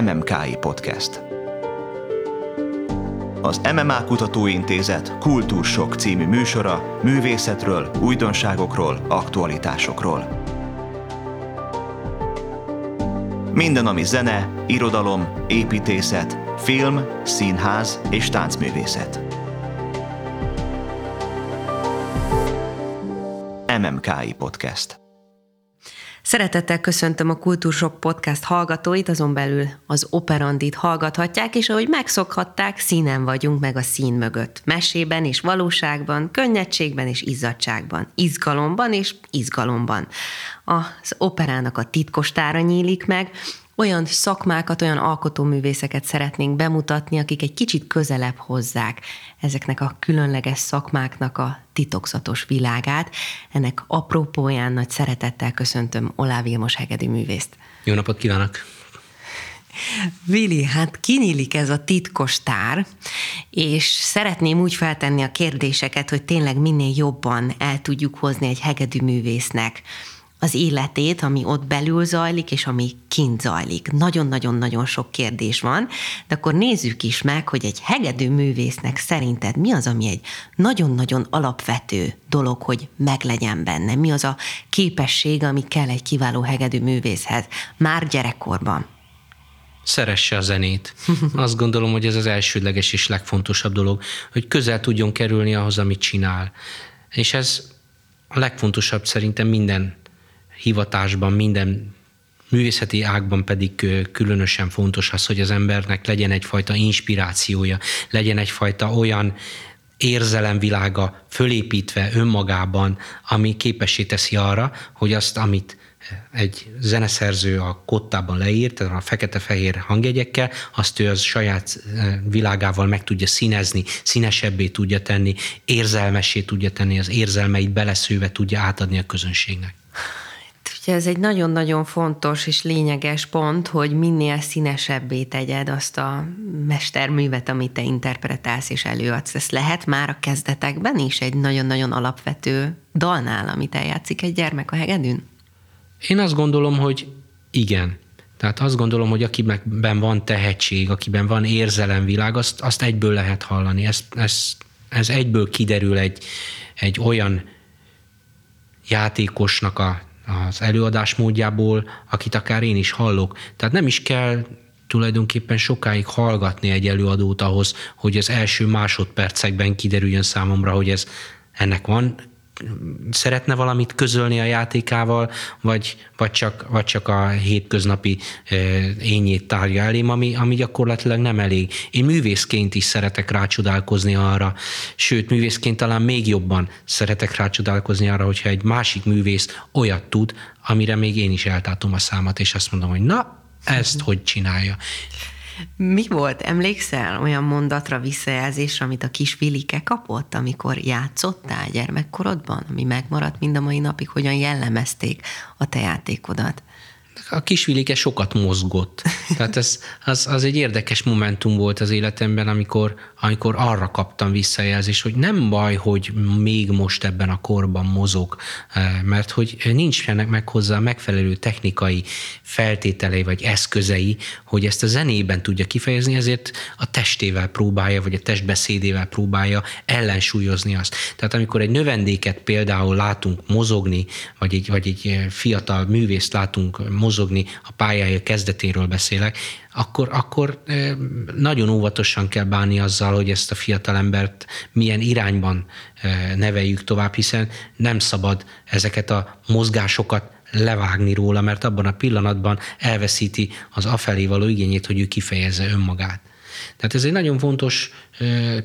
MMKI Podcast. Az MMA Kutatóintézet Kultúrsok című műsora művészetről, újdonságokról, aktualitásokról. Minden, ami zene, irodalom, építészet, film, színház és táncművészet. MMKI Podcast. Szeretettel köszöntöm a Kultúrsok Podcast hallgatóit, azon belül az Operandit hallgathatják, és ahogy megszokhatták, színen vagyunk meg a szín mögött. Mesében és valóságban, könnyedségben és izzadságban, izgalomban és izgalomban. Az operának a titkos tára nyílik meg, olyan szakmákat, olyan alkotóművészeket szeretnénk bemutatni, akik egy kicsit közelebb hozzák ezeknek a különleges szakmáknak a titokzatos világát. Ennek apropóján nagy szeretettel köszöntöm Olá Vilmos Hegedi művészt. Jó napot kívánok! Vili, hát kinyílik ez a titkos tár, és szeretném úgy feltenni a kérdéseket, hogy tényleg minél jobban el tudjuk hozni egy hegedű művésznek az életét, ami ott belül zajlik, és ami kint zajlik. Nagyon-nagyon-nagyon sok kérdés van, de akkor nézzük is meg, hogy egy hegedű művésznek szerinted mi az, ami egy nagyon-nagyon alapvető dolog, hogy meglegyen benne. Mi az a képesség, ami kell egy kiváló hegedű művészhez, már gyerekkorban? szeresse a zenét. Azt gondolom, hogy ez az elsődleges és legfontosabb dolog, hogy közel tudjon kerülni ahhoz, amit csinál. És ez a legfontosabb szerintem minden hivatásban, minden művészeti ágban pedig különösen fontos az, hogy az embernek legyen egyfajta inspirációja, legyen egyfajta olyan érzelemvilága fölépítve önmagában, ami képessé teszi arra, hogy azt, amit egy zeneszerző a kottában leírt, a fekete-fehér hangjegyekkel, azt ő az saját világával meg tudja színezni, színesebbé tudja tenni, érzelmessé tudja tenni, az érzelmeit beleszőve tudja átadni a közönségnek. Ugye ez egy nagyon-nagyon fontos és lényeges pont, hogy minél színesebbé tegyed azt a mesterművet, amit te interpretálsz és előadsz. Ez lehet már a kezdetekben is egy nagyon-nagyon alapvető dalnál, amit eljátszik egy gyermek a hegedűn? Én azt gondolom, hogy igen. Tehát azt gondolom, hogy akiben van tehetség, akiben van érzelemvilág, azt, azt egyből lehet hallani. Ez, ez, ez egyből kiderül egy, egy olyan játékosnak a az előadás módjából, akit akár én is hallok. Tehát nem is kell tulajdonképpen sokáig hallgatni egy előadót ahhoz, hogy az első másodpercekben kiderüljön számomra, hogy ez ennek van szeretne valamit közölni a játékával, vagy, vagy, csak, vagy csak a hétköznapi ényét tárja elém, ami, ami gyakorlatilag nem elég. Én művészként is szeretek rácsodálkozni arra, sőt, művészként talán még jobban szeretek rácsodálkozni arra, hogyha egy másik művész olyat tud, amire még én is eltátom a számat, és azt mondom, hogy na, ezt hogy csinálja. Mi volt, emlékszel olyan mondatra, visszajelzésre, amit a kis Vilike kapott, amikor játszottál gyermekkorodban, ami megmaradt mind a mai napig, hogyan jellemezték a te játékodat? a kisvilike sokat mozgott. Tehát ez, az, az egy érdekes momentum volt az életemben, amikor, amikor arra kaptam visszajelzést, hogy nem baj, hogy még most ebben a korban mozog, eh, mert hogy nincsenek meg hozzá a megfelelő technikai feltételei vagy eszközei, hogy ezt a zenében tudja kifejezni, ezért a testével próbálja, vagy a testbeszédével próbálja ellensúlyozni azt. Tehát amikor egy növendéket például látunk mozogni, vagy egy, vagy egy fiatal művészt látunk mozogni, a pályája kezdetéről beszélek, akkor, akkor nagyon óvatosan kell bánni azzal, hogy ezt a fiatalembert milyen irányban neveljük tovább, hiszen nem szabad ezeket a mozgásokat levágni róla, mert abban a pillanatban elveszíti az afelé való igényét, hogy ő kifejezze önmagát. Tehát ez egy nagyon fontos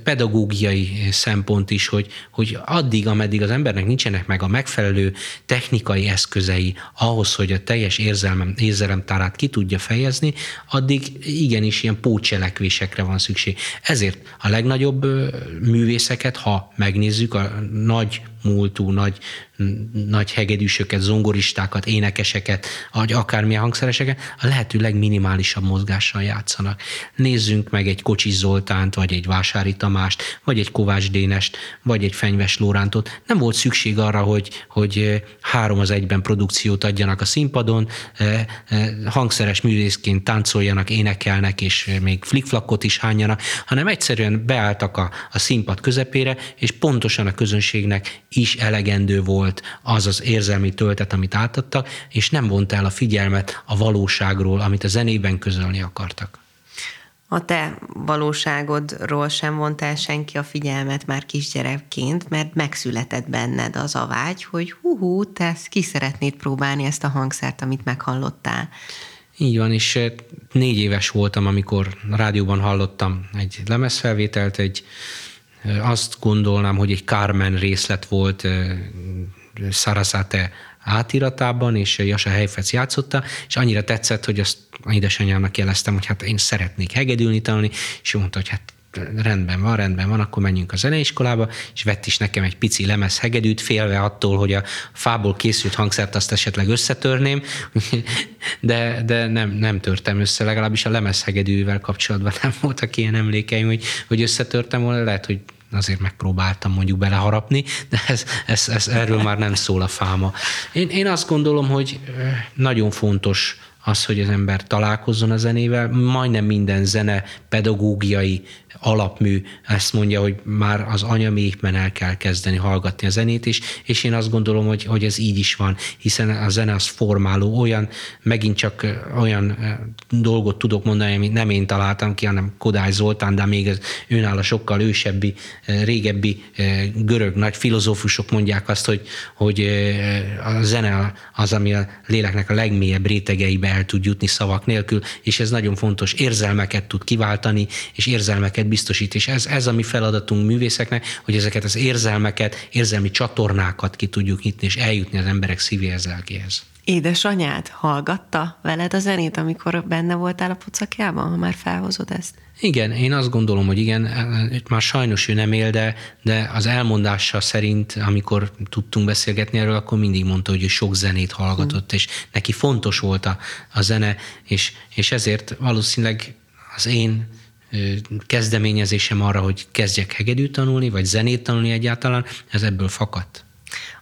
pedagógiai szempont is, hogy, hogy addig, ameddig az embernek nincsenek meg a megfelelő technikai eszközei ahhoz, hogy a teljes érzelmem, érzelemtárát ki tudja fejezni, addig igenis ilyen pócselekvésekre van szükség. Ezért a legnagyobb művészeket, ha megnézzük, a nagy múltú, nagy, nagy hegedűsöket, zongoristákat, énekeseket, vagy akármilyen hangszereseket, a lehető legminimálisabb mozgással játszanak. Nézzünk meg egy Kocsis Zoltánt, vagy egy Vás Vásári Tamást, vagy egy Kovács Dénest, vagy egy Fenyves Lórántot. Nem volt szükség arra, hogy, hogy három az egyben produkciót adjanak a színpadon, hangszeres művészként táncoljanak, énekelnek, és még flikflakot is hányjanak, hanem egyszerűen beálltak a, a színpad közepére, és pontosan a közönségnek is elegendő volt az az érzelmi töltet, amit átadtak, és nem vont el a figyelmet a valóságról, amit a zenében közölni akartak. A te valóságodról sem vont el senki a figyelmet már kisgyerekként, mert megszületett benned az a vágy, hogy hú, te ki szeretnéd próbálni ezt a hangszert, amit meghallottál. Így van, és eh, négy éves voltam, amikor rádióban hallottam egy lemezfelvételt, egy eh, azt gondolnám, hogy egy Carmen részlet volt eh, Sarasate átiratában, és Jasa Heifetz játszotta, és annyira tetszett, hogy azt édesanyámnak jeleztem, hogy hát én szeretnék hegedülni tanulni, és mondta, hogy hát rendben van, rendben van, akkor menjünk a zeneiskolába, és vett is nekem egy pici lemez hegedűt, félve attól, hogy a fából készült hangszert azt esetleg összetörném, de, de nem, nem törtem össze, legalábbis a lemez hegedűvel kapcsolatban nem voltak ilyen emlékeim, hogy, hogy összetörtem volna, lehet, hogy azért megpróbáltam mondjuk beleharapni, de ez, ez, ez, erről már nem szól a fáma. Én, én azt gondolom, hogy nagyon fontos az, hogy az ember találkozzon a zenével. Majdnem minden zene pedagógiai alapmű ezt mondja, hogy már az anyamékben el kell kezdeni hallgatni a zenét is, és én azt gondolom, hogy, hogy ez így is van, hiszen a zene az formáló, olyan, megint csak olyan dolgot tudok mondani, amit nem én találtam ki, hanem Kodály Zoltán, de még az önálló sokkal ősebbi, régebbi görög nagy filozófusok mondják azt, hogy, hogy a zene az, ami a léleknek a legmélyebb rétegeibe el tud jutni szavak nélkül, és ez nagyon fontos, érzelmeket tud kiváltani, és érzelmeket biztosít, és ez, ez a mi feladatunk művészeknek, hogy ezeket az érzelmeket, érzelmi csatornákat ki tudjuk nyitni, és eljutni az emberek szívéhez, lelkéhez. Édesanyád hallgatta veled a zenét, amikor benne voltál a pocakjában, ha már felhozod ezt? Igen, én azt gondolom, hogy igen, már sajnos ő nem él, de, de az elmondása szerint, amikor tudtunk beszélgetni erről, akkor mindig mondta, hogy ő sok zenét hallgatott, mm. és neki fontos volt a, a zene, és, és ezért valószínűleg az én kezdeményezésem arra, hogy kezdjek hegedűt tanulni, vagy zenét tanulni egyáltalán, ez ebből fakadt.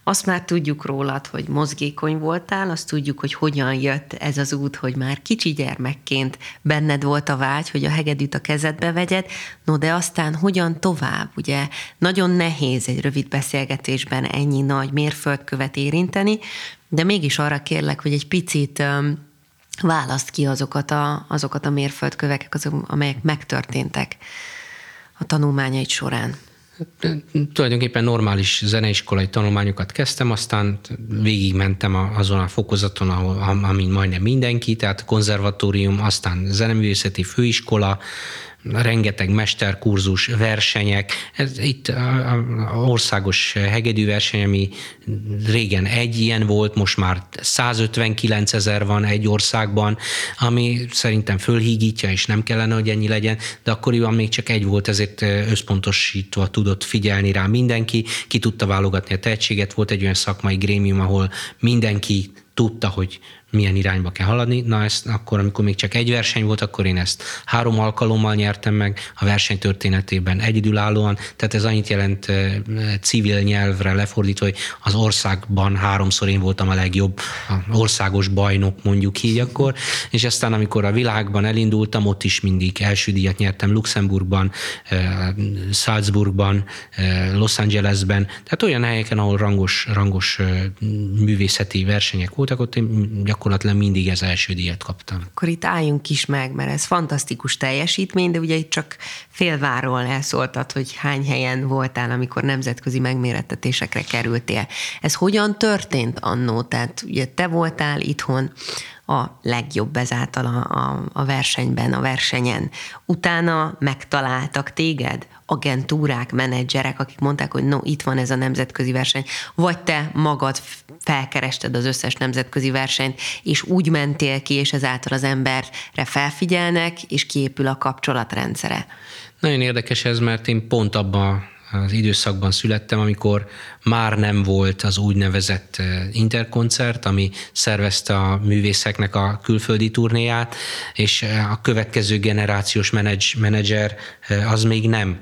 Azt már tudjuk rólad, hogy mozgékony voltál, azt tudjuk, hogy hogyan jött ez az út, hogy már kicsi gyermekként benned volt a vágy, hogy a hegedűt a kezedbe vegyed, no de aztán hogyan tovább, ugye nagyon nehéz egy rövid beszélgetésben ennyi nagy mérföldkövet érinteni, de mégis arra kérlek, hogy egy picit választ ki azokat a, azokat a mérföldköveket, azok, amelyek megtörténtek a tanulmányaid során. Tulajdonképpen normális zeneiskolai tanulmányokat kezdtem, aztán végigmentem azon a fokozaton, ahol, amin majdnem mindenki, tehát konzervatórium, aztán zeneművészeti főiskola, rengeteg mesterkurzus, versenyek. Ez itt a, a országos hegedűverseny, ami régen egy ilyen volt, most már 159 ezer van egy országban, ami szerintem fölhígítja, és nem kellene, hogy ennyi legyen, de akkoriban még csak egy volt, ezért összpontosítva tudott figyelni rá mindenki, ki tudta válogatni a tehetséget, volt egy olyan szakmai grémium, ahol mindenki tudta, hogy milyen irányba kell haladni. Na ezt akkor, amikor még csak egy verseny volt, akkor én ezt három alkalommal nyertem meg a verseny történetében egyedülállóan, tehát ez annyit jelent civil nyelvre lefordítva, hogy az országban háromszor én voltam a legjobb, országos bajnok mondjuk így akkor, és aztán amikor a világban elindultam, ott is mindig első díjat nyertem Luxemburgban, Salzburgban, Los Angelesben, tehát olyan helyeken, ahol rangos, rangos művészeti versenyek voltak, ott én gyakorlatilag gyakorlatilag mindig ez első díjat kaptam. Akkor itt álljunk is meg, mert ez fantasztikus teljesítmény, de ugye itt csak félváról elszóltad, hogy hány helyen voltál, amikor nemzetközi megmérettetésekre kerültél. Ez hogyan történt annó? Tehát ugye te voltál itthon, a legjobb ezáltal a, a, a versenyben, a versenyen. Utána megtaláltak téged agentúrák, menedzserek, akik mondták, hogy no, itt van ez a nemzetközi verseny, vagy te magad felkerested az összes nemzetközi versenyt, és úgy mentél ki, és ezáltal az emberre felfigyelnek, és kiépül a kapcsolatrendszere. Nagyon érdekes ez, mert én pont abban az időszakban születtem, amikor már nem volt az úgynevezett interkoncert, ami szervezte a művészeknek a külföldi turnéját, és a következő generációs menedzser az még nem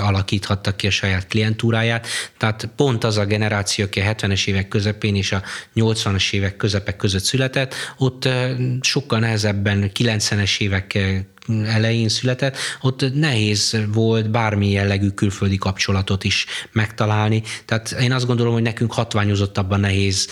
alakíthatta ki a saját klientúráját. Tehát pont az a generáció, aki a 70-es évek közepén és a 80-as évek közepek között született, ott sokkal nehezebben 90-es évek elején született, ott nehéz volt bármi jellegű külföldi kapcsolatot is megtalálni. Tehát én azt gondolom, hogy nekünk hatványozottabban nehéz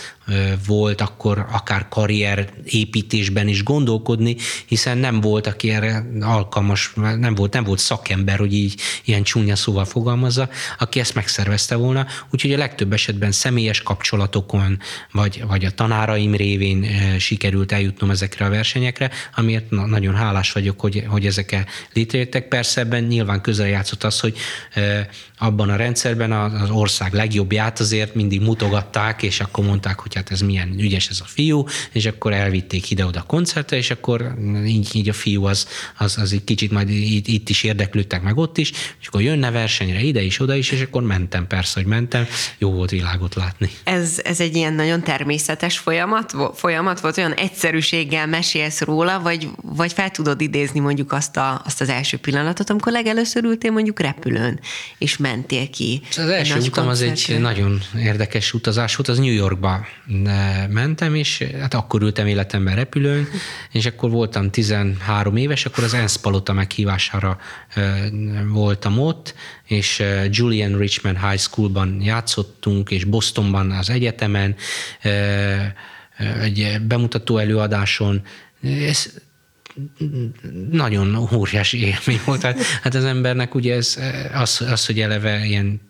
volt akkor akár karrier építésben is gondolkodni, hiszen nem volt, aki erre alkalmas, nem volt, nem volt szakember, hogy így ilyen csúnya szóval fogalmazza, aki ezt megszervezte volna. Úgyhogy a legtöbb esetben személyes kapcsolatokon, vagy, vagy a tanáraim révén sikerült eljutnom ezekre a versenyekre, amiért na, nagyon hálás vagyok, hogy, hogy ezek létrejöttek. Persze ebben nyilván közel játszott az, hogy abban a rendszerben az ország legjobbját azért mindig mutogatták, és akkor mondták, hogy hát ez milyen ügyes ez a fiú, és akkor elvitték ide-oda koncertre, és akkor így, így a fiú az, az, az egy kicsit majd itt, itt is érdeklődtek meg ott is, és akkor jönne versenyre ide is, oda is, és akkor mentem, persze, hogy mentem, jó volt világot látni. Ez, ez egy ilyen nagyon természetes folyamat, folyamat volt, olyan egyszerűséggel mesélsz róla, vagy, vagy fel tudod idézni mondjuk azt, a, azt az első pillanatot, amikor legelőször ültél mondjuk repülőn, és mentél ki. Az első utam az egy nagyon érdekes utazás volt, az New Yorkba mentem, és hát akkor ültem életemben repülőn, és akkor voltam 13 éves, akkor az ENSZ palota meghívására voltam ott, és Julian Richmond High Schoolban játszottunk, és Bostonban az egyetemen, egy bemutató előadáson. Ez nagyon óriási élmény volt. Hát, hát az embernek ugye ez, az, az, hogy eleve ilyen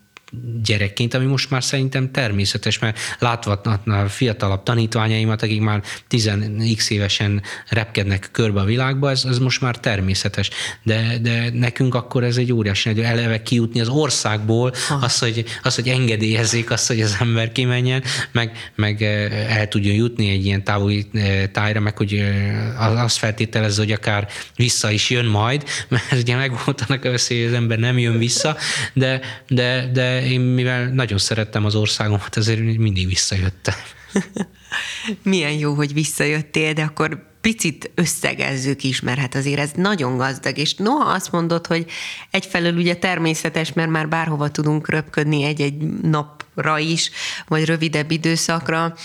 gyerekként, ami most már szerintem természetes, mert látva a fiatalabb tanítványaimat, akik már 10x évesen repkednek körbe a világba, ez, ez most már természetes. De, de nekünk akkor ez egy óriási nagy eleve kijutni az országból, az hogy, az, hogy engedélyezzék azt, hogy az ember kimenjen, meg, meg eh, el tudjon jutni egy ilyen távoli eh, tájra, meg hogy eh, azt feltételezze, hogy akár vissza is jön majd, mert ugye megvolt annak a veszély, hogy az ember nem jön vissza, de, de, de én mivel nagyon szerettem az országomat, ezért mindig visszajöttem. Milyen jó, hogy visszajöttél, de akkor picit összegezzük is, mert hát azért ez nagyon gazdag, és noha azt mondod, hogy egyfelől ugye természetes, mert már bárhova tudunk röpködni egy-egy napra is, vagy rövidebb időszakra,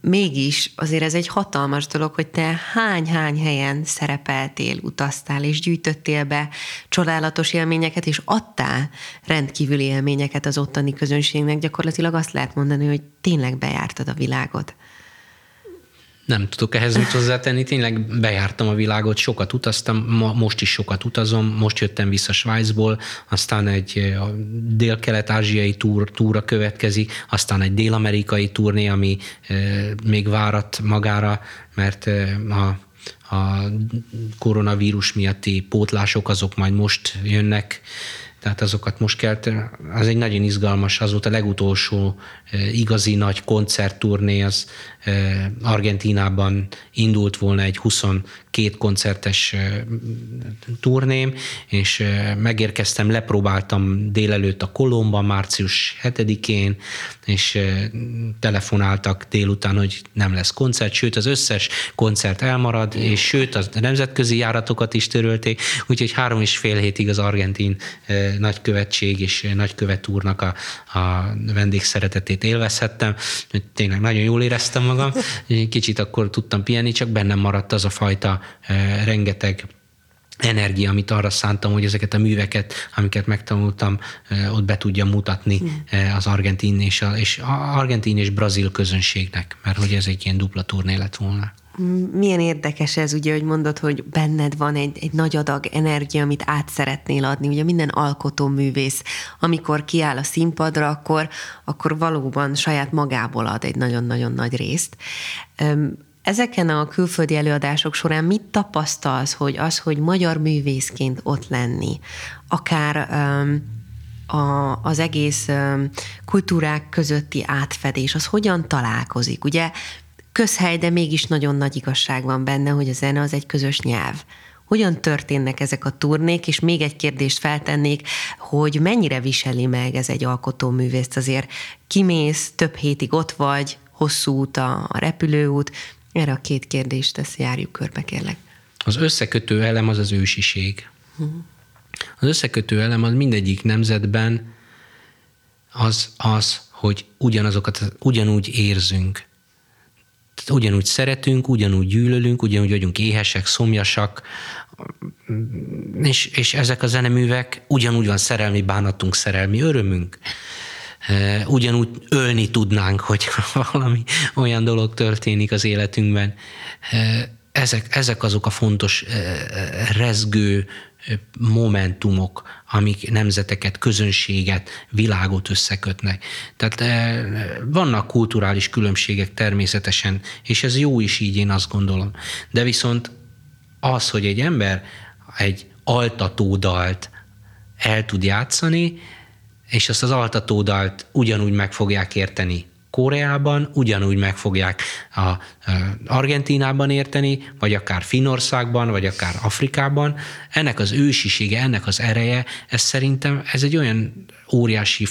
mégis azért ez egy hatalmas dolog, hogy te hány-hány helyen szerepeltél, utaztál és gyűjtöttél be csodálatos élményeket, és adtál rendkívüli élményeket az ottani közönségnek. Gyakorlatilag azt lehet mondani, hogy tényleg bejártad a világot. Nem tudok ehhez mit hozzátenni, tényleg bejártam a világot, sokat utaztam, ma, most is sokat utazom, most jöttem vissza Svájcból, aztán egy dél-kelet-ázsiai túr, túra következik, aztán egy dél-amerikai turné, ami e, még várat magára, mert e, a a koronavírus miatti pótlások azok majd most jönnek, tehát azokat most kell, az egy nagyon izgalmas, az volt a legutolsó igazi nagy koncertturné, az Argentínában indult volna egy 22 koncertes turném, és megérkeztem, lepróbáltam délelőtt a Kolomban, március 7-én, és telefonáltak délután, hogy nem lesz koncert, sőt az összes koncert elmarad, és sőt a nemzetközi járatokat is törölték, úgyhogy három és fél hétig az argentin nagykövetség és nagykövet úrnak a, a vendégszeretetét élvezhettem, tényleg nagyon jól éreztem magam, kicsit akkor tudtam pihenni, csak bennem maradt az a fajta rengeteg energia, amit arra szántam, hogy ezeket a műveket, amiket megtanultam, ott be tudjam mutatni az argentin és, a, és a argentin és brazil közönségnek, mert hogy ez egy ilyen dupla turné lett volna. Milyen érdekes ez, ugye, hogy mondod, hogy benned van egy, egy nagy adag energia, amit át szeretnél adni. Ugye minden alkotó művész, amikor kiáll a színpadra, akkor, akkor valóban saját magából ad egy nagyon-nagyon nagy részt. Ezeken a külföldi előadások során mit tapasztalsz, hogy az, hogy magyar művészként ott lenni, akár a, az egész kultúrák közötti átfedés, az hogyan találkozik? Ugye közhely, de mégis nagyon nagy igazság van benne, hogy a zene az egy közös nyelv. Hogyan történnek ezek a turnék, és még egy kérdést feltennék, hogy mennyire viseli meg ez egy alkotóművészt azért? Kimész, több hétig ott vagy, hosszú út a repülőút, erre a két kérdést ezt járjuk körbe, kérlek. Az összekötő elem az az ősiség. Uh-huh. Az összekötő elem az mindegyik nemzetben az, az hogy ugyanazokat, ugyanúgy érzünk. Ugyanúgy szeretünk, ugyanúgy gyűlölünk, ugyanúgy vagyunk éhesek, szomjasak, és, és ezek a zeneművek ugyanúgy van szerelmi bánatunk, szerelmi örömünk. Ugyanúgy ölni tudnánk, hogy valami olyan dolog történik az életünkben. Ezek, ezek azok a fontos rezgő momentumok, amik nemzeteket, közönséget, világot összekötnek. Tehát vannak kulturális különbségek természetesen, és ez jó is így, én azt gondolom. De viszont az, hogy egy ember egy altatódalt el tud játszani, és azt az altatódalt ugyanúgy meg fogják érteni Koreában, ugyanúgy meg fogják a, a Argentinában érteni, vagy akár Finországban, vagy akár Afrikában. Ennek az ősisége, ennek az ereje, ez szerintem ez egy olyan óriási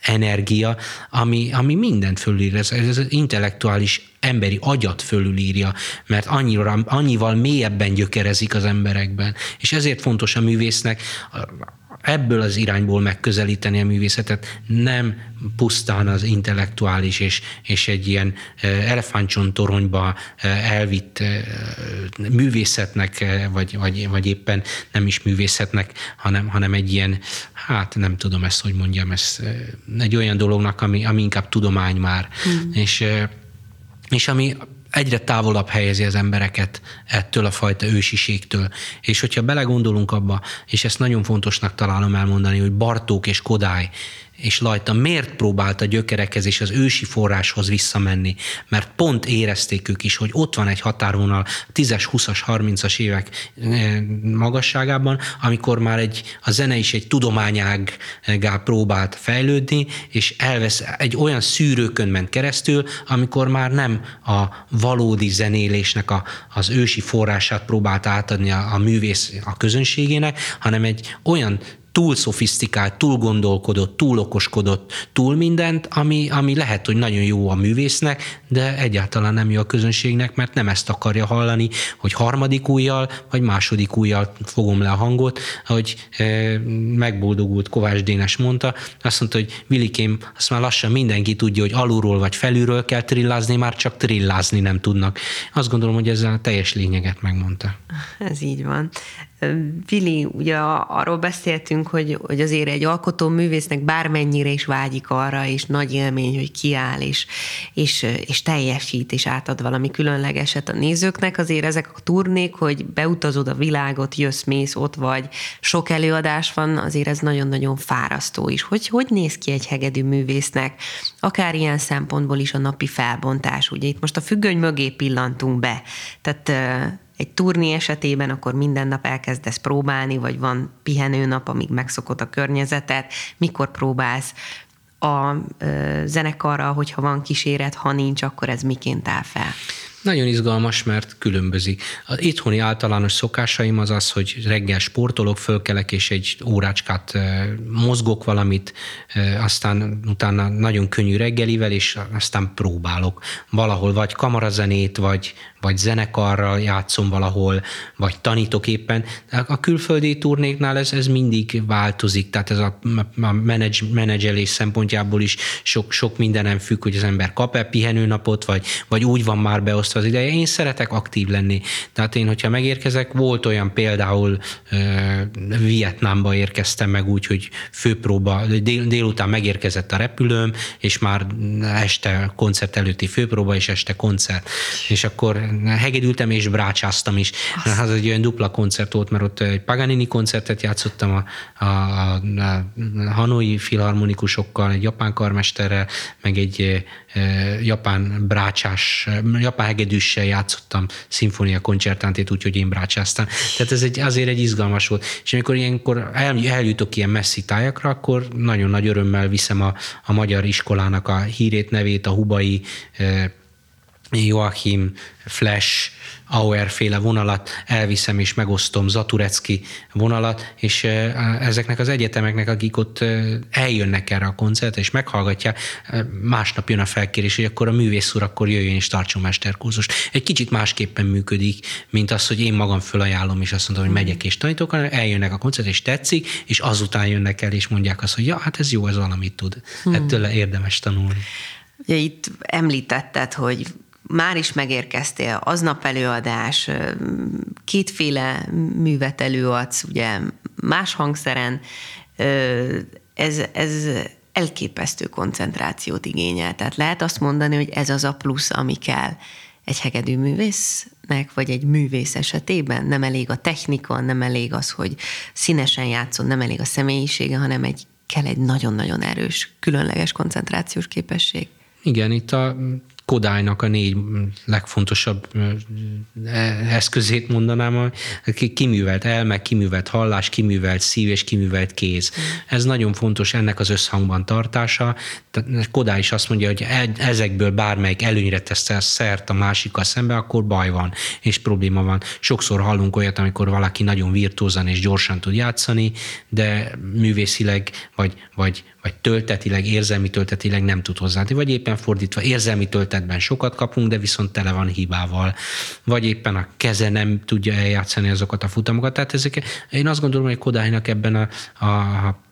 energia, ami, ami mindent fölír, ez, ez az intellektuális emberi agyat fölülírja, mert annyira, annyival mélyebben gyökerezik az emberekben. És ezért fontos a művésznek ebből az irányból megközelíteni a művészetet, nem pusztán az intellektuális és, és egy ilyen elefántcsont toronyba elvitt művészetnek, vagy, vagy, vagy éppen nem is művészetnek, hanem, hanem egy ilyen, hát nem tudom ezt, hogy mondjam, ez egy olyan dolognak, ami, ami inkább tudomány már. Mm. És, és ami egyre távolabb helyezi az embereket ettől a fajta ősiségtől. És hogyha belegondolunk abba, és ezt nagyon fontosnak találom elmondani, hogy Bartók és Kodály és Lajta miért próbálta gyökerekhez és az ősi forráshoz visszamenni, mert pont érezték ők is, hogy ott van egy határvonal 10-es, 20-as, 30-as évek eh, magasságában, amikor már egy, a zene is egy tudományággá próbált fejlődni, és elvesz egy olyan szűrőkön ment keresztül, amikor már nem a valódi zenélésnek a, az ősi forrását próbált átadni a, a művész a közönségének, hanem egy olyan túl szofisztikált, túl gondolkodott, túl okoskodott, túl mindent, ami, ami lehet, hogy nagyon jó a művésznek, de egyáltalán nem jó a közönségnek, mert nem ezt akarja hallani, hogy harmadik újjal, vagy második újjal fogom le a hangot, ahogy e, megboldogult Kovács Dénes mondta, azt mondta, hogy Vilikém, azt már lassan mindenki tudja, hogy alulról vagy felülről kell trillázni, már csak trillázni nem tudnak. Azt gondolom, hogy ezzel a teljes lényeget megmondta. Ez így van. Vili, ugye arról beszéltünk, hogy, hogy azért egy alkotó művésznek bármennyire is vágyik arra, és nagy élmény, hogy kiáll, és, és, és teljesít, és átad valami különlegeset a nézőknek, azért ezek a turnék, hogy beutazod a világot, jössz, mész, ott vagy, sok előadás van, azért ez nagyon-nagyon fárasztó is. Hogy, hogy néz ki egy hegedű művésznek, akár ilyen szempontból is a napi felbontás, ugye itt most a függöny mögé pillantunk be, tehát egy turni esetében akkor minden nap elkezdesz próbálni, vagy van pihenőnap, amíg megszokod a környezetet, mikor próbálsz a zenekarra, hogyha van kíséret, ha nincs, akkor ez miként áll fel? Nagyon izgalmas, mert különbözik. Az itthoni általános szokásaim az az, hogy reggel sportolok, fölkelek, és egy órácskát mozgok valamit, aztán utána nagyon könnyű reggelivel, és aztán próbálok valahol vagy kamarazenét, vagy, vagy zenekarral játszom valahol, vagy tanítok éppen. A külföldi turnéknál ez, ez mindig változik, tehát ez a, a menedzs, menedzselés szempontjából is sok, sok mindenem függ, hogy az ember kap-e pihenőnapot, vagy, vagy úgy van már beosztva az ideje. Én szeretek aktív lenni. Tehát én, hogyha megérkezek, volt olyan például uh, Vietnámba érkeztem meg úgy, hogy főpróba, dél, délután megérkezett a repülőm, és már este koncert előtti főpróba, és este koncert. És akkor hegedültem és brácsáztam is. Azt. Az egy olyan dupla koncert volt, mert ott egy Paganini koncertet játszottam a, a, a, a hanoi filharmonikusokkal, egy japán karmesterrel, meg egy e, japán brácsás, japán hegedűssel játszottam szimfónia koncertántét, úgyhogy én brácsáztam. Tehát ez egy, azért egy izgalmas volt. És amikor ilyenkor el, eljutok ilyen messzi tájakra, akkor nagyon nagy örömmel viszem a, a magyar iskolának a hírét, nevét, a hubai e, Joachim, Flash, Auer féle vonalat, elviszem és megosztom Zaturecki vonalat, és ezeknek az egyetemeknek, akik ott eljönnek erre a koncertre, és meghallgatják, másnap jön a felkérés, hogy akkor a művész úr akkor jöjjön és tartson mesterkurzust. Egy kicsit másképpen működik, mint az, hogy én magam fölajánlom, és azt mondom, hogy megyek és tanítok, hanem eljönnek a koncert, és tetszik, és azután jönnek el, és mondják azt, hogy ja, hát ez jó, ez valamit tud. Hmm. Ettől érdemes tanulni. Ugye itt említetted, hogy már is megérkeztél, aznap előadás, kétféle művet előadsz, ugye más hangszeren, ez, ez elképesztő koncentrációt igényel. Tehát lehet azt mondani, hogy ez az a plusz, ami kell egy hegedű művésznek, vagy egy művész esetében. Nem elég a technika, nem elég az, hogy színesen játszon, nem elég a személyisége, hanem egy kell egy nagyon-nagyon erős, különleges koncentrációs képesség. Igen, itt a Kodálynak a négy legfontosabb e, eszközét mondanám, kiművelt elme, kiművelt hallás, kiművelt szív és kiművelt kéz. Ez nagyon fontos ennek az összhangban tartása. Kodály is azt mondja, hogy ezekből bármelyik előnyre tesz szert a másikkal szembe, akkor baj van, és probléma van. Sokszor hallunk olyat, amikor valaki nagyon virtuózan és gyorsan tud játszani, de művészileg vagy, vagy, vagy töltetileg, érzelmi töltetileg nem tud hozzáadni, vagy éppen fordítva, érzelmi töltetben sokat kapunk, de viszont tele van hibával, vagy éppen a keze nem tudja eljátszani azokat a futamokat. Tehát ezek, én azt gondolom, hogy Kodálynak ebben a, a,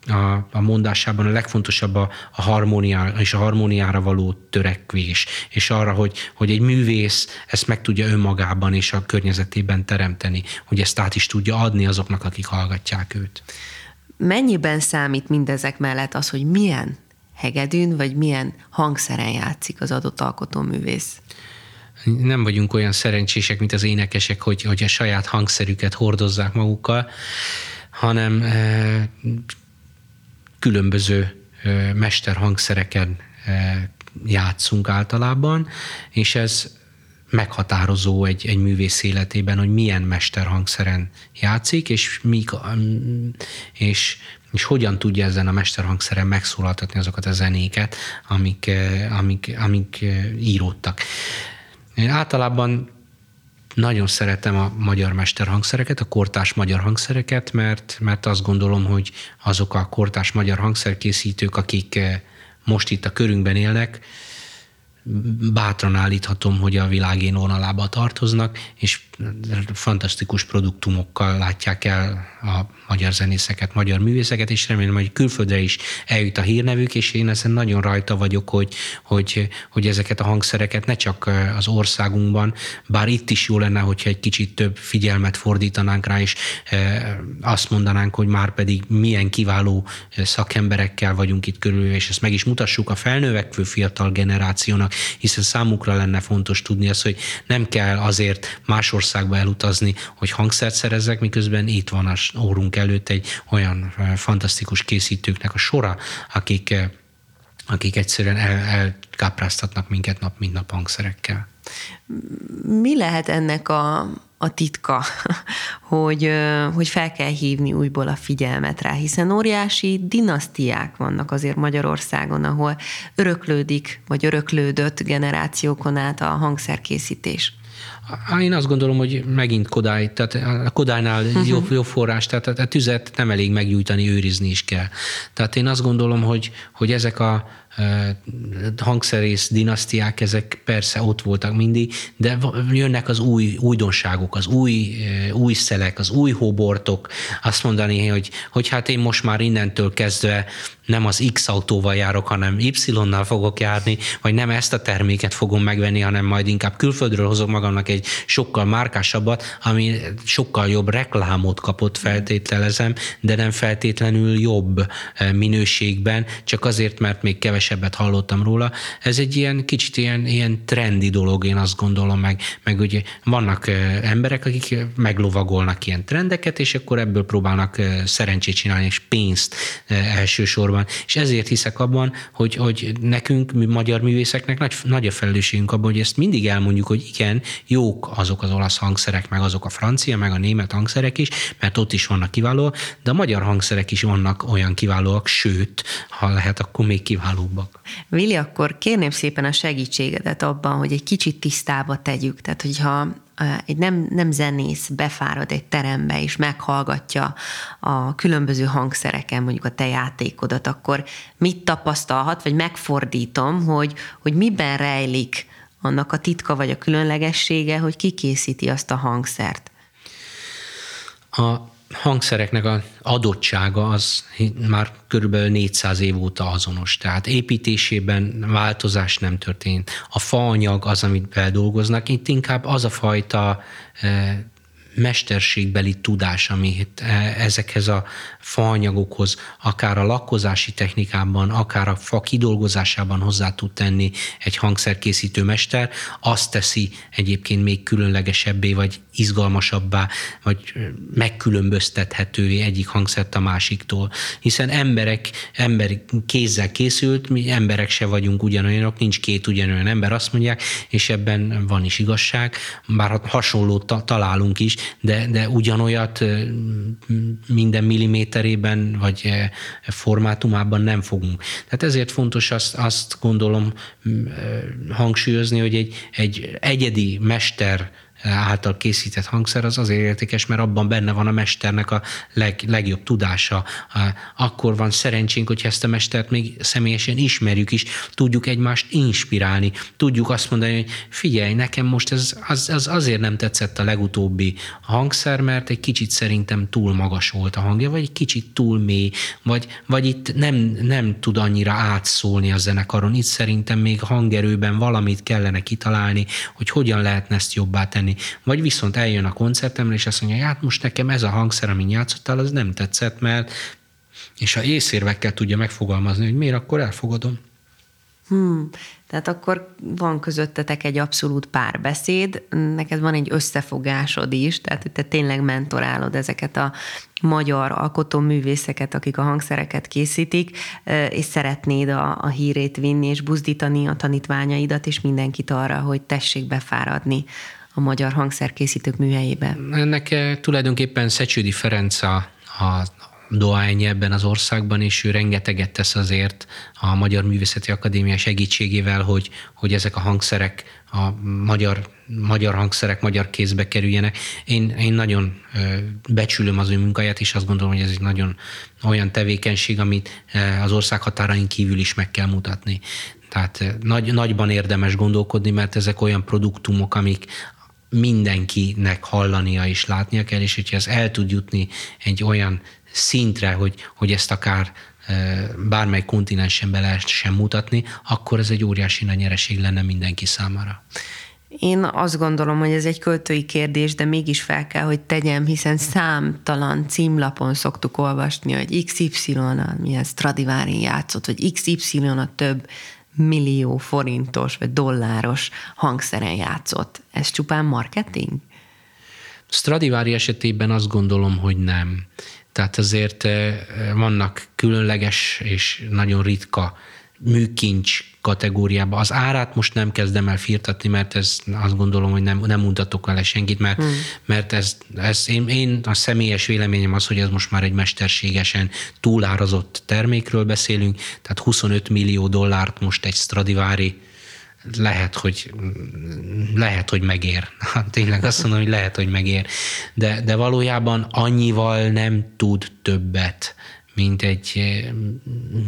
a, a mondásában a legfontosabb a, a harmónia és a harmóniára való törekvés, és arra, hogy, hogy egy művész ezt meg tudja önmagában és a környezetében teremteni, hogy ezt át is tudja adni azoknak, akik hallgatják őt. Mennyiben számít mindezek mellett az, hogy milyen hegedűn, vagy milyen hangszeren játszik az adott alkotóművész? Nem vagyunk olyan szerencsések, mint az énekesek, hogy, hogy a saját hangszerüket hordozzák magukkal, hanem e, különböző e, mesterhangszereken e, játszunk általában, és ez meghatározó egy, egy művész életében, hogy milyen mesterhangszeren játszik, és, mik, és, és hogyan tudja ezen a mesterhangszeren megszólaltatni azokat a zenéket, amik, eh, amik, amik eh, íródtak. Én általában nagyon szeretem a magyar mesterhangszereket, a kortás magyar hangszereket, mert, mert azt gondolom, hogy azok a kortás magyar hangszerkészítők, akik eh, most itt a körünkben élnek, bátran állíthatom, hogy a világ én vonalába tartoznak, és fantasztikus produktumokkal látják el a magyar zenészeket, magyar művészeket, és remélem, hogy külföldre is eljut a hírnevük, és én ezen nagyon rajta vagyok, hogy, hogy, hogy ezeket a hangszereket ne csak az országunkban, bár itt is jó lenne, hogyha egy kicsit több figyelmet fordítanánk rá, és azt mondanánk, hogy már pedig milyen kiváló szakemberekkel vagyunk itt körül, és ezt meg is mutassuk a felnövekvő fiatal generációnak, hiszen számukra lenne fontos tudni azt, hogy nem kell azért más országba elutazni, hogy hangszert szerezzek, miközben itt van az órunk előtt egy olyan fantasztikus készítőknek a sora, akik, akik egyszerűen el, elkápráztatnak minket nap, mint nap hangszerekkel. Mi lehet ennek a, a titka, hogy, hogy fel kell hívni újból a figyelmet rá, hiszen óriási dinasztiák vannak azért Magyarországon, ahol öröklődik, vagy öröklődött generációkon át a hangszerkészítés. Én azt gondolom, hogy megint Kodály, tehát a Kodálynál uh-huh. jobb, jobb forrás, tehát a tüzet nem elég meggyújtani, őrizni is kell. Tehát én azt gondolom, hogy, hogy ezek a hangszerész dinasztiák, ezek persze ott voltak mindig, de jönnek az új újdonságok, az új, új szelek, az új hóbortok, azt mondani, hogy, hogy hát én most már innentől kezdve nem az X autóval járok, hanem Y-nal fogok járni, vagy nem ezt a terméket fogom megvenni, hanem majd inkább külföldről hozok magamnak egy sokkal márkásabbat, ami sokkal jobb reklámot kapott feltételezem, de nem feltétlenül jobb minőségben, csak azért, mert még kevesebb kevesebbet hallottam róla. Ez egy ilyen kicsit ilyen, ilyen trendi dolog, én azt gondolom, meg, meg ugye vannak emberek, akik meglovagolnak ilyen trendeket, és akkor ebből próbálnak szerencsét csinálni, és pénzt elsősorban. És ezért hiszek abban, hogy, hogy nekünk, mi magyar művészeknek nagy, nagy a felelősségünk abban, hogy ezt mindig elmondjuk, hogy igen, jók azok az olasz hangszerek, meg azok a francia, meg a német hangszerek is, mert ott is vannak kiváló, de a magyar hangszerek is vannak olyan kiválóak, sőt, ha lehet, akkor még kiválóbbak. Vili, akkor kérném szépen a segítségedet abban, hogy egy kicsit tisztába tegyük. Tehát, hogyha egy nem, nem zenész befárad egy terembe, és meghallgatja a különböző hangszereken mondjuk a te játékodat, akkor mit tapasztalhat, vagy megfordítom, hogy, hogy miben rejlik annak a titka vagy a különlegessége, hogy kikészíti azt a hangszert? A hangszereknek az adottsága az már körülbelül 400 év óta azonos. Tehát építésében változás nem történt. A faanyag az, amit beldolgoznak, itt inkább az a fajta eh, mesterségbeli tudás, amit eh, ezekhez a faanyagokhoz, akár a lakkozási technikában, akár a fa kidolgozásában hozzá tud tenni egy hangszerkészítő mester, azt teszi egyébként még különlegesebbé, vagy izgalmasabbá, vagy megkülönböztethetővé egyik hangszert a másiktól. Hiszen emberek, ember kézzel készült, mi emberek se vagyunk ugyanolyanok, nincs két ugyanolyan ember, azt mondják, és ebben van is igazság, bár hasonlót találunk is, de, de ugyanolyat minden milliméterében vagy formátumában nem fogunk. Tehát ezért fontos azt, azt gondolom hangsúlyozni, hogy egy, egy egyedi mester által készített hangszer az azért értékes, mert abban benne van a mesternek a leg, legjobb tudása. Akkor van szerencsénk, hogy ezt a mestert még személyesen ismerjük is, tudjuk egymást inspirálni, tudjuk azt mondani, hogy figyelj, nekem most ez az, az azért nem tetszett a legutóbbi hangszer, mert egy kicsit szerintem túl magas volt a hangja, vagy egy kicsit túl mély, vagy, vagy itt nem, nem tud annyira átszólni a zenekaron. Itt szerintem még hangerőben valamit kellene kitalálni, hogy hogyan lehetne ezt jobbá tenni tenni. Vagy viszont eljön a koncertemre, és azt mondja, hát most nekem ez a hangszer, amin játszottál, az nem tetszett, mert és ha észérvekkel tudja megfogalmazni, hogy miért, akkor elfogadom. Hmm. Tehát akkor van közöttetek egy abszolút párbeszéd, neked van egy összefogásod is, tehát te tényleg mentorálod ezeket a magyar alkotóművészeket, akik a hangszereket készítik, és szeretnéd a, a hírét vinni, és buzdítani a tanítványaidat, és mindenkit arra, hogy tessék befáradni a magyar hangszerkészítők műhelyébe? Ennek eh, tulajdonképpen Szecsődi Ferenc a, a dohányja ebben az országban, és ő rengeteget tesz azért a Magyar Művészeti Akadémia segítségével, hogy, hogy ezek a hangszerek, a magyar, magyar hangszerek magyar kézbe kerüljenek. Én, én nagyon becsülöm az ő munkáját, és azt gondolom, hogy ez egy nagyon olyan tevékenység, amit az ország határain kívül is meg kell mutatni. Tehát nagy, nagyban érdemes gondolkodni, mert ezek olyan produktumok, amik, mindenkinek hallania és látnia kell, és hogyha ez el tud jutni egy olyan szintre, hogy, hogy ezt akár bármely kontinensen be lehessen mutatni, akkor ez egy óriási nagy nyereség lenne mindenki számára. Én azt gondolom, hogy ez egy költői kérdés, de mégis fel kell, hogy tegyem, hiszen számtalan címlapon szoktuk olvasni, hogy XY-a milyen Stradivari játszott, vagy XY-a több millió forintos vagy dolláros hangszeren játszott. Ez csupán marketing? Stradivari esetében azt gondolom, hogy nem. Tehát azért eh, vannak különleges és nagyon ritka műkincs kategóriába. Az árát most nem kezdem el firtatni, mert ez azt gondolom, hogy nem, nem mutatok vele senkit, mert, hmm. mert ez, ez én, én, a személyes véleményem az, hogy ez most már egy mesterségesen túlárazott termékről beszélünk, tehát 25 millió dollárt most egy Stradivari lehet, hogy lehet, hogy megér. Tényleg azt mondom, hogy lehet, hogy megér. De, de valójában annyival nem tud többet, mint egy,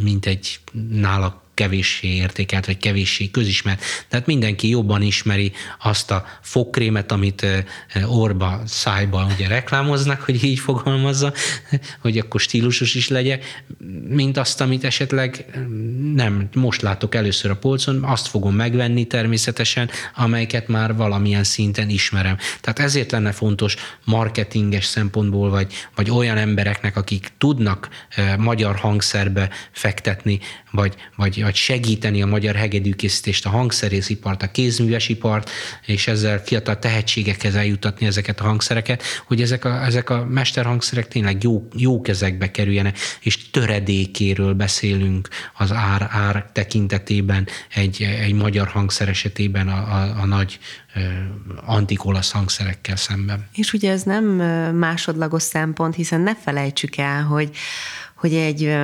mint egy nála kevéssé értékelt, vagy kevéssé közismert. Tehát mindenki jobban ismeri azt a fogkrémet, amit orba, szájba ugye reklámoznak, hogy így fogalmazza, hogy akkor stílusos is legyen, mint azt, amit esetleg nem, most látok először a polcon, azt fogom megvenni természetesen, amelyeket már valamilyen szinten ismerem. Tehát ezért lenne fontos marketinges szempontból, vagy, vagy olyan embereknek, akik tudnak magyar hangszerbe fektetni, vagy, vagy, vagy segíteni a magyar hegedűkészítést, a hangszerészipart, a kézművesipart, és ezzel fiatal tehetségekhez eljutatni ezeket a hangszereket, hogy ezek a, ezek a mesterhangszerek tényleg jó, jó kezekbe kerüljenek, és töredékéről beszélünk az ár, ár tekintetében egy, egy magyar hangszer esetében a, a, a nagy antikolasz hangszerekkel szemben. És ugye ez nem másodlagos szempont, hiszen ne felejtsük el, hogy, hogy egy,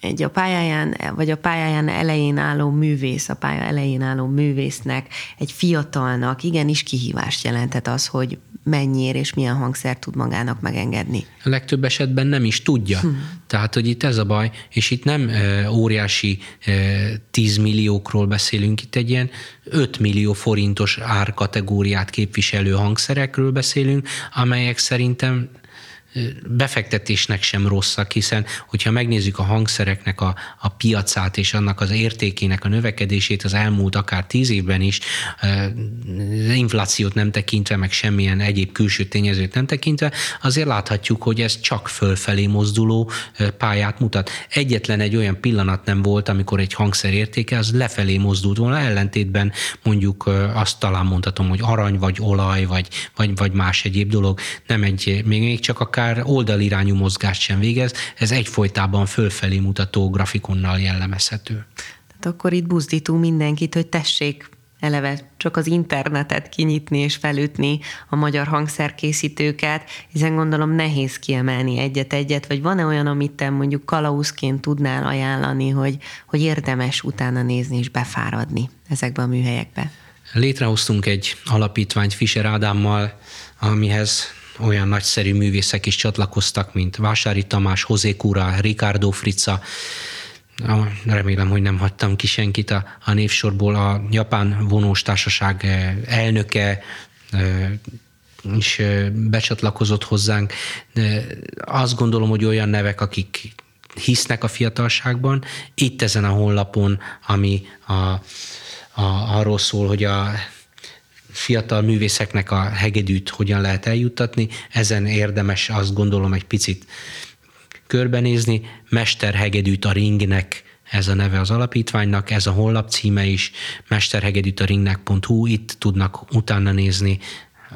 egy a pályáján, vagy a pályáján elején álló művész, a pálya elején álló művésznek, egy fiatalnak igenis kihívást jelentett az, hogy mennyire és milyen hangszer tud magának megengedni. A legtöbb esetben nem is tudja. Hm. Tehát, hogy itt ez a baj, és itt nem e, óriási e, 10 milliókról beszélünk, itt egy ilyen 5 millió forintos árkategóriát képviselő hangszerekről beszélünk, amelyek szerintem befektetésnek sem rosszak, hiszen hogyha megnézzük a hangszereknek a, a piacát és annak az értékének a növekedését az elmúlt akár tíz évben is, az inflációt nem tekintve, meg semmilyen egyéb külső tényezőt nem tekintve, azért láthatjuk, hogy ez csak fölfelé mozduló pályát mutat. Egyetlen egy olyan pillanat nem volt, amikor egy hangszer értéke az lefelé mozdult volna, ellentétben mondjuk azt talán mondhatom, hogy arany, vagy olaj, vagy, vagy, vagy más egyéb dolog, nem egy, még, még csak akár akár oldalirányú mozgást sem végez, ez egyfolytában fölfelé mutató grafikonnal jellemezhető. Tehát akkor itt buzdítunk mindenkit, hogy tessék eleve csak az internetet kinyitni és felütni a magyar hangszerkészítőket, hiszen gondolom nehéz kiemelni egyet-egyet, vagy van-e olyan, amit te mondjuk kalauzként tudnál ajánlani, hogy, hogy érdemes utána nézni és befáradni ezekbe a műhelyekbe? Létrehoztunk egy alapítványt Fischer Ádámmal, amihez olyan nagyszerű művészek is csatlakoztak, mint Vásári Tamás, Hozé Kura, Ricardo Frica, remélem, hogy nem hagytam ki senkit a, a névsorból, a Japán vonós társaság eh, elnöke, eh, is eh, becsatlakozott hozzánk. Azt gondolom, hogy olyan nevek, akik hisznek a fiatalságban. Itt ezen a honlapon, ami a, a, arról szól, hogy a fiatal művészeknek a hegedűt hogyan lehet eljuttatni. Ezen érdemes azt gondolom egy picit körbenézni. Mesterhegedűt a ringnek ez a neve az alapítványnak, ez a honlap címe is, mesterhegedűtaringnek.hu, itt tudnak utána nézni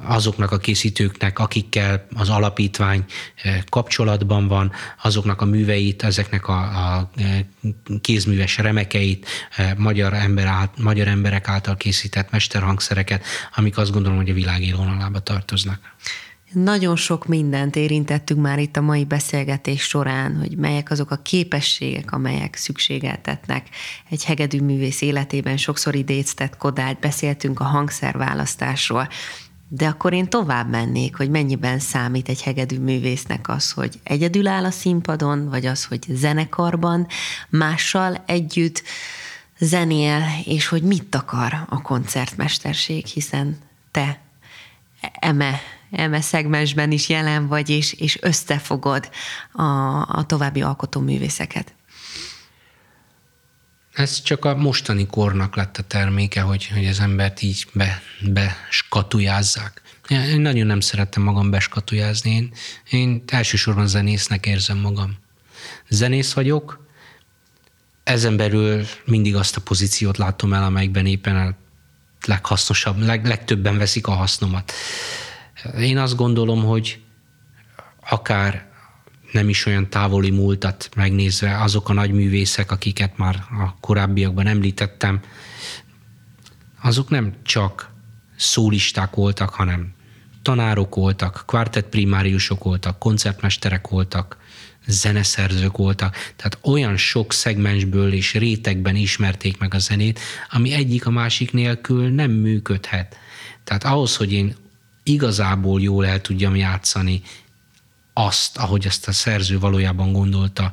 azoknak a készítőknek, akikkel az alapítvány eh, kapcsolatban van, azoknak a műveit, ezeknek a, a eh, kézműves remekeit, eh, magyar, ember át, magyar emberek által készített mesterhangszereket, amik azt gondolom, hogy a világ élvonalába tartoznak. Nagyon sok mindent érintettünk már itt a mai beszélgetés során, hogy melyek azok a képességek, amelyek szükségeltetnek egy hegedű művész életében. Sokszor idéztett Kodált, beszéltünk a hangszerválasztásról. De akkor én tovább mennék, hogy mennyiben számít egy hegedű művésznek az, hogy egyedül áll a színpadon, vagy az, hogy zenekarban mással együtt zenél, és hogy mit akar a koncertmesterség, hiszen te eme, eme szegmensben is jelen vagy, és, és összefogod a, a további alkotóművészeket. Ez csak a mostani kornak lett a terméke, hogy, hogy az embert így be, beskatujázzák. Én nagyon nem szerettem magam beskatujázni. Én, én elsősorban zenésznek érzem magam. Zenész vagyok, ezen belül mindig azt a pozíciót látom el, amelyikben éppen a leghasznosabb, leg, legtöbben veszik a hasznomat. Én azt gondolom, hogy akár nem is olyan távoli múltat megnézve, azok a nagy művészek, akiket már a korábbiakban említettem, azok nem csak szólisták voltak, hanem tanárok voltak, kvartett primáriusok voltak, koncertmesterek voltak, zeneszerzők voltak, tehát olyan sok szegmensből és rétegben ismerték meg a zenét, ami egyik a másik nélkül nem működhet. Tehát ahhoz, hogy én igazából jól el tudjam játszani azt, ahogy ezt a szerző valójában gondolta,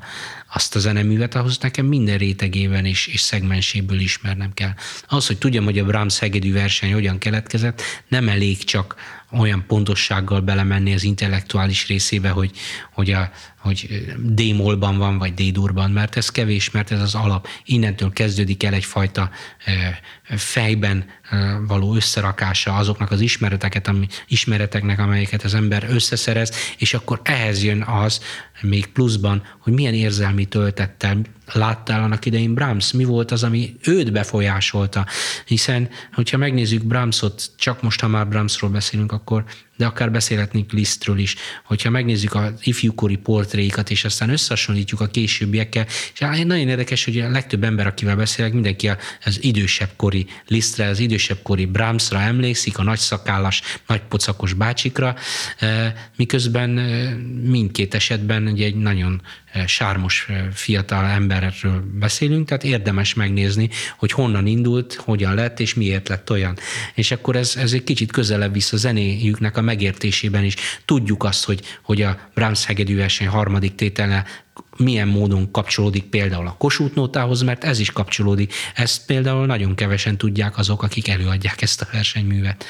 azt a zeneművet, ahhoz nekem minden rétegében és, és szegmenséből ismernem kell. Az, hogy tudjam, hogy a Brahms hegedű verseny hogyan keletkezett, nem elég csak olyan pontossággal belemenni az intellektuális részébe, hogy, hogy, a, hogy D-molban van, vagy D-durban, mert ez kevés, mert ez az alap. Innentől kezdődik el egyfajta fejben való összerakása azoknak az ismereteket, ami, ismereteknek, amelyeket az ember összeszerez, és akkor ehhez jön az, még pluszban, hogy milyen érzelmi töltettel láttál annak idején Brahms, mi volt az, ami őt befolyásolta. Hiszen, hogyha megnézzük Brahmsot, csak most, ha már Brahmsról beszélünk, akkor de akár beszélhetnénk Lisztről is, hogyha megnézzük az ifjúkori portréikat, és aztán összehasonlítjuk a későbbiekkel, és nagyon érdekes, hogy a legtöbb ember, akivel beszélek, mindenki az idősebb kori Lisztre, az idősebb kori Brahmsra emlékszik, a nagy szakállas, nagy pocakos bácsikra, miközben mindkét esetben egy nagyon sármos fiatal emberről beszélünk, tehát érdemes megnézni, hogy honnan indult, hogyan lett, és miért lett olyan. És akkor ez, ez egy kicsit közelebb visz a zenéjüknek a megértésében is. Tudjuk azt, hogy, hogy a Brahms hegedű verseny harmadik tétele milyen módon kapcsolódik például a Kossuth nótához, mert ez is kapcsolódik. Ezt például nagyon kevesen tudják azok, akik előadják ezt a versenyművet.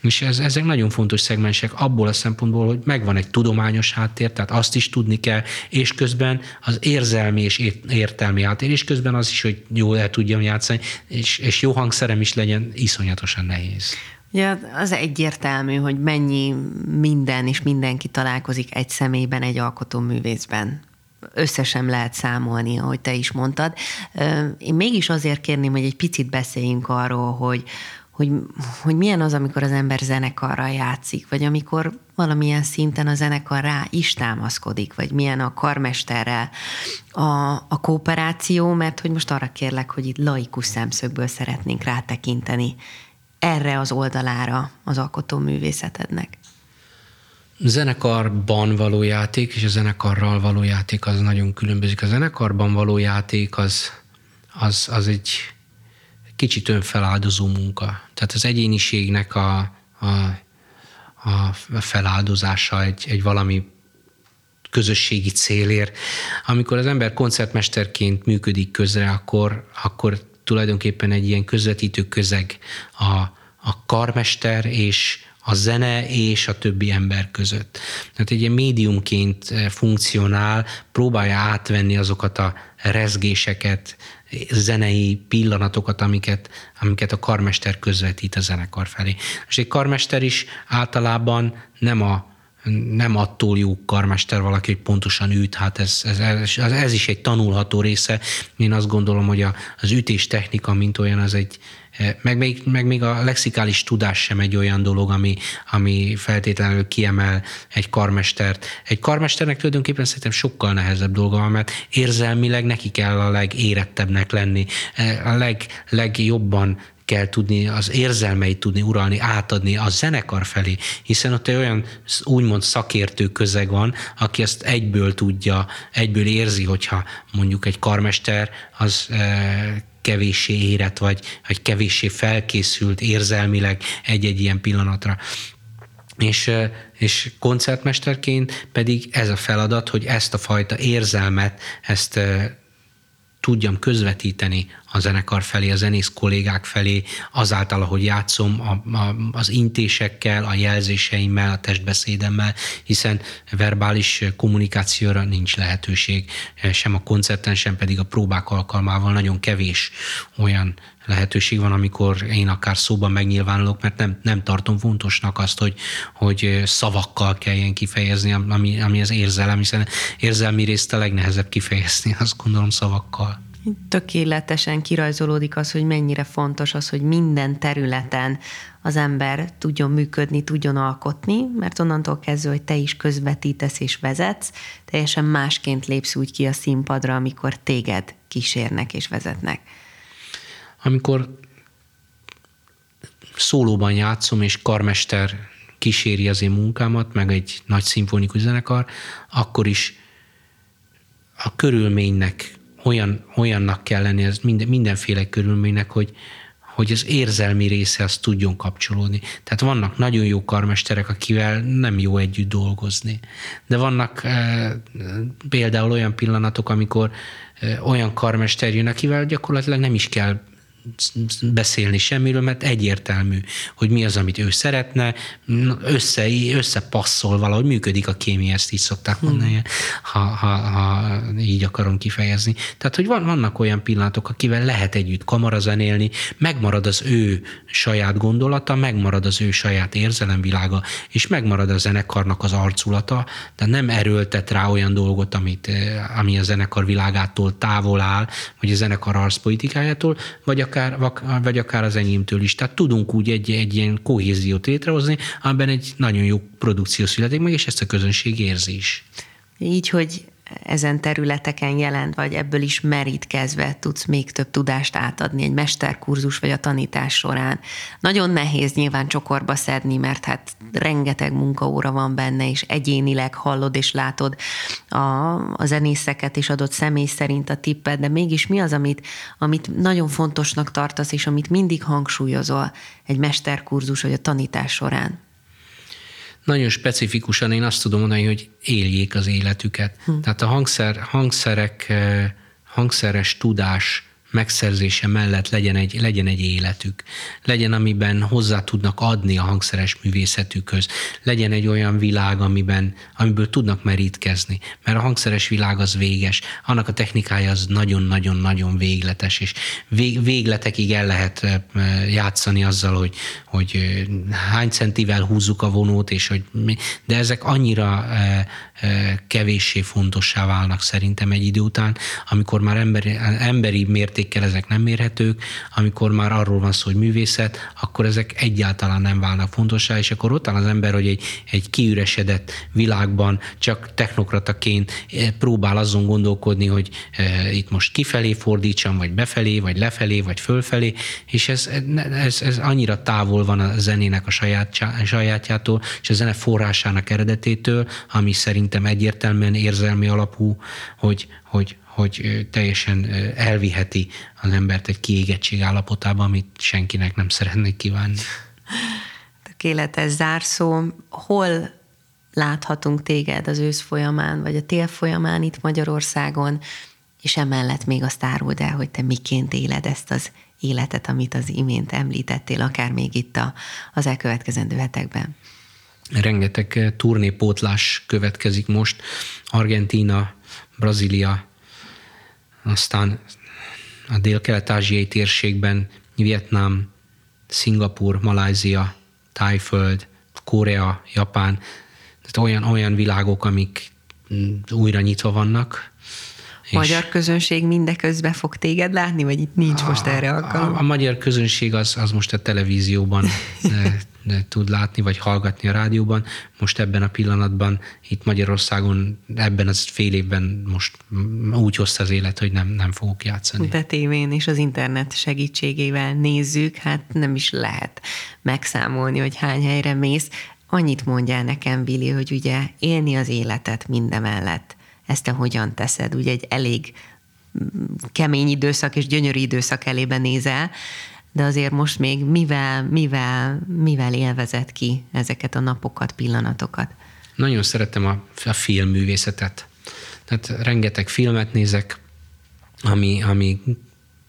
És ez, ezek nagyon fontos szegmensek abból a szempontból, hogy megvan egy tudományos háttér, tehát azt is tudni kell, és közben az érzelmi és értelmi háttér, és közben az is, hogy jól el tudjam játszani, és, és jó hangszerem is legyen, iszonyatosan nehéz. Ja, az egyértelmű, hogy mennyi minden és mindenki találkozik egy személyben, egy alkotóművészben. Összesen lehet számolni, ahogy te is mondtad. Én mégis azért kérném, hogy egy picit beszéljünk arról, hogy, hogy, hogy milyen az, amikor az ember zenekarral játszik, vagy amikor valamilyen szinten a zenekar rá is támaszkodik, vagy milyen a karmesterrel a, a kooperáció, mert hogy most arra kérlek, hogy itt laikus szemszögből szeretnénk rátekinteni erre az oldalára az alkotó művészetednek? Zenekarban való játék és a zenekarral való játék az nagyon különbözik. A zenekarban való játék az, az, az egy kicsit önfeláldozó munka. Tehát az egyéniségnek a, a, a feláldozása egy, egy valami közösségi célért. Amikor az ember koncertmesterként működik közre, akkor, akkor tulajdonképpen egy ilyen közvetítő közeg a, a karmester és a zene és a többi ember között. Tehát egy ilyen médiumként eh, funkcionál, próbálja átvenni azokat a rezgéseket, zenei pillanatokat, amiket, amiket a karmester közvetít a zenekar felé. És egy karmester is általában nem a nem attól jó karmester valaki, hogy pontosan üt, hát ez, ez, ez, ez is egy tanulható része. Én azt gondolom, hogy a, az ütés technika, mint olyan, az egy, meg még, meg még a lexikális tudás sem egy olyan dolog, ami, ami feltétlenül kiemel egy karmestert. Egy karmesternek tulajdonképpen szerintem sokkal nehezebb dolga van, mert érzelmileg neki kell a legérettebbnek lenni, a leg, legjobban kell tudni, az érzelmeit tudni uralni, átadni a zenekar felé, hiszen ott egy olyan úgymond szakértő közeg van, aki ezt egyből tudja, egyből érzi, hogyha mondjuk egy karmester az e, kevéssé érett, vagy, vagy kevéssé felkészült érzelmileg egy-egy ilyen pillanatra. És, e, és koncertmesterként pedig ez a feladat, hogy ezt a fajta érzelmet, ezt e, tudjam közvetíteni a zenekar felé, a zenész kollégák felé, azáltal, ahogy játszom a, a, az intésekkel, a jelzéseimmel, a testbeszédemmel, hiszen verbális kommunikációra nincs lehetőség, sem a koncerten, sem pedig a próbák alkalmával. Nagyon kevés olyan lehetőség van, amikor én akár szóban megnyilvánulok, mert nem, nem tartom fontosnak azt, hogy, hogy szavakkal kelljen kifejezni, ami, ami az érzelem, hiszen érzelmi részt a legnehezebb kifejezni, azt gondolom szavakkal tökéletesen kirajzolódik az, hogy mennyire fontos az, hogy minden területen az ember tudjon működni, tudjon alkotni, mert onnantól kezdve, hogy te is közvetítesz és vezetsz, teljesen másként lépsz úgy ki a színpadra, amikor téged kísérnek és vezetnek. Amikor szólóban játszom, és karmester kíséri az én munkámat, meg egy nagy szimfonikus zenekar, akkor is a körülménynek olyan, olyannak kell lenni, ez minden, mindenféle körülménynek, hogy, hogy az érzelmi része az tudjon kapcsolódni. Tehát vannak nagyon jó karmesterek, akivel nem jó együtt dolgozni. De vannak e, például olyan pillanatok, amikor e, olyan karmester jön, akivel gyakorlatilag nem is kell beszélni semmiről, mert egyértelmű, hogy mi az, amit ő szeretne, össze, összepasszol valahogy, működik a kémia, ezt így szokták mondani, hmm. ha, ha, ha így akarom kifejezni. Tehát, hogy van, vannak olyan pillanatok, akivel lehet együtt kamarazenélni, megmarad az ő saját gondolata, megmarad az ő saját érzelemvilága, és megmarad a zenekarnak az arculata, de nem erőltet rá olyan dolgot, amit, ami a zenekar világától távol áll, vagy a zenekar arszpolitikájától, vagy akár, vagy akár az enyémtől is. Tehát tudunk úgy egy, egy ilyen kohéziót létrehozni, amiben egy nagyon jó produkció születik meg, és ezt a közönség érzi is. Így, hogy ezen területeken jelent, vagy ebből is merítkezve tudsz még több tudást átadni egy mesterkurzus vagy a tanítás során. Nagyon nehéz nyilván csokorba szedni, mert hát rengeteg munkaóra van benne, és egyénileg hallod és látod a, a zenészeket és adott személy szerint a tippet, de mégis mi az, amit, amit nagyon fontosnak tartasz, és amit mindig hangsúlyozol egy mesterkurzus vagy a tanítás során? Nagyon specifikusan én azt tudom mondani, hogy éljék az életüket. Hm. Tehát a hangszer, hangszerek, eh, hangszeres tudás megszerzése mellett legyen egy, legyen egy életük, legyen, amiben hozzá tudnak adni a hangszeres művészetükhöz, legyen egy olyan világ, amiben, amiből tudnak merítkezni, mert a hangszeres világ az véges, annak a technikája az nagyon-nagyon-nagyon végletes, és vég, végletekig el lehet játszani azzal, hogy, hogy hány centivel húzzuk a vonót, és hogy mi, de ezek annyira kevéssé fontossá válnak szerintem egy idő után, amikor már emberi, emberi mértékkel ezek nem mérhetők, amikor már arról van szó, hogy művészet, akkor ezek egyáltalán nem válnak fontossá, és akkor ott áll az ember, hogy egy, egy kiüresedett világban csak technokrataként próbál azon gondolkodni, hogy e, itt most kifelé fordítsam, vagy befelé, vagy lefelé, vagy fölfelé, és ez, ez, ez annyira távol van a zenének a saját, sajátjától, és a zene forrásának eredetétől, ami szerint szerintem egyértelműen érzelmi alapú, hogy, hogy, hogy teljesen elviheti az embert egy kiégettség állapotába, amit senkinek nem szeretnék kívánni. Tökéletes zárszó. Hol láthatunk téged az ősz folyamán, vagy a tél folyamán itt Magyarországon, és emellett még azt áruld el, hogy te miként éled ezt az életet, amit az imént említettél, akár még itt a, az elkövetkezendő hetekben rengeteg turnépótlás következik most. Argentína, Brazília, aztán a dél-kelet-ázsiai térségben Vietnám, Szingapur, Malázia, Tájföld, Korea, Japán, tehát olyan, olyan világok, amik újra nyitva vannak, magyar közönség mindeközben fog téged látni, vagy itt nincs a, most erre alkalom? A, a magyar közönség az, az most a televízióban tud látni, vagy hallgatni a rádióban. Most ebben a pillanatban itt Magyarországon ebben az fél évben most úgy hozta az élet, hogy nem, nem fogok játszani. De tévén és az internet segítségével nézzük, hát nem is lehet megszámolni, hogy hány helyre mész. Annyit mondjál nekem, Vili, hogy ugye élni az életet mindemellett ezt te hogyan teszed? Ugye egy elég mm, kemény időszak és gyönyörű időszak elébe nézel, de azért most még mivel, mivel, mivel élvezett ki ezeket a napokat, pillanatokat? Nagyon szeretem a, a filmművészetet. Tehát rengeteg filmet nézek, ami, ami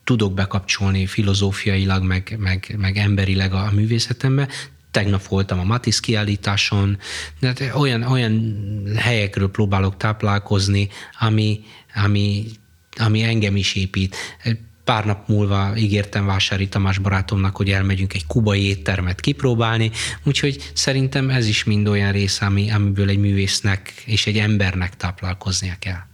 tudok bekapcsolni filozófiailag, meg, meg, meg emberileg a művészetembe, tegnap voltam a Matisz kiállításon, de hát olyan, olyan helyekről próbálok táplálkozni, ami, ami, ami engem is épít. Pár nap múlva ígértem Vásári Tamás barátomnak, hogy elmegyünk egy kubai éttermet kipróbálni, úgyhogy szerintem ez is mind olyan rész, ami, amiből egy művésznek és egy embernek táplálkoznia kell.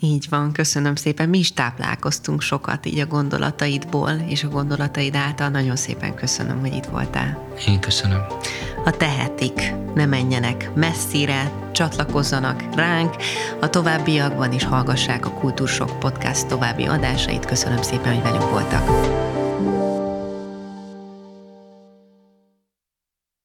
Így van, köszönöm szépen. Mi is táplálkoztunk sokat így a gondolataidból, és a gondolataid által nagyon szépen köszönöm, hogy itt voltál. Én köszönöm. Ha tehetik, ne menjenek messzire, csatlakozzanak ránk, a továbbiakban is hallgassák a Kultúrsok Podcast további adásait. Köszönöm szépen, hogy velünk voltak.